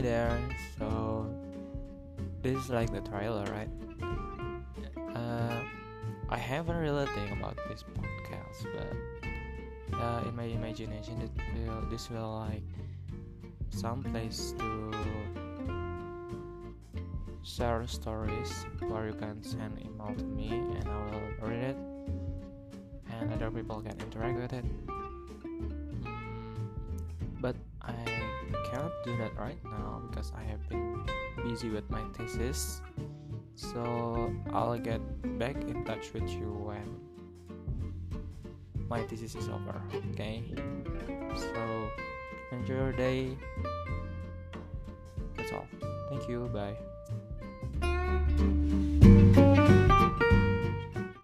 There. So this is like the trailer, right? Uh, I haven't really think about this podcast, but uh, in my imagination, it will this will like some place to share stories where you can send email to me and I will read it and other people can interact with it. Cannot do that right now because I have been busy with my thesis. So I'll get back in touch with you when my thesis is over. Okay. So enjoy your day. That's all. Thank you. Bye.